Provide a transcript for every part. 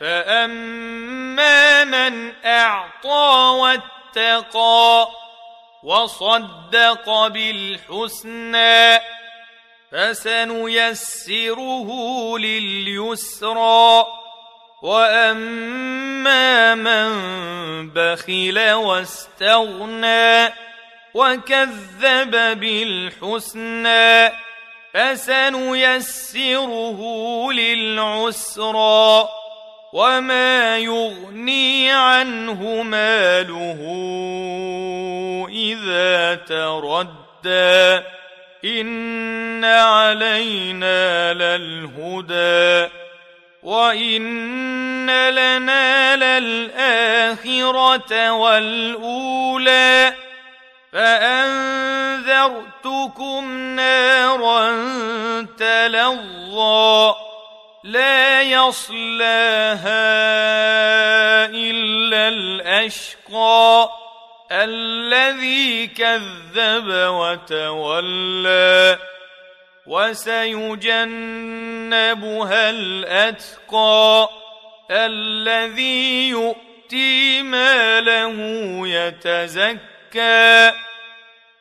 فاما من اعطى واتقى وصدق بالحسنى فسنيسره لليسرى واما من بخل واستغنى وكذب بالحسنى فسنيسره للعسرى وما يغني عنه ماله اذا تردى ان علينا للهدى وان لنا للاخره والاولى فانذرتكم نارا تلظى لا يصلاها إلا الأشقى الذي كذب وتولى وسيجنبها الأتقى الذي يؤتي ماله يتزكى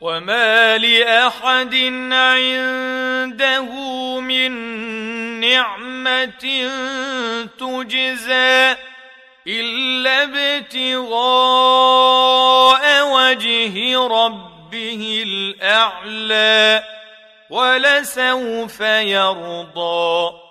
وما لأحد عنده من نعمة تجزى إلا ابتغاء وجه ربه الأعلى ولسوف يرضى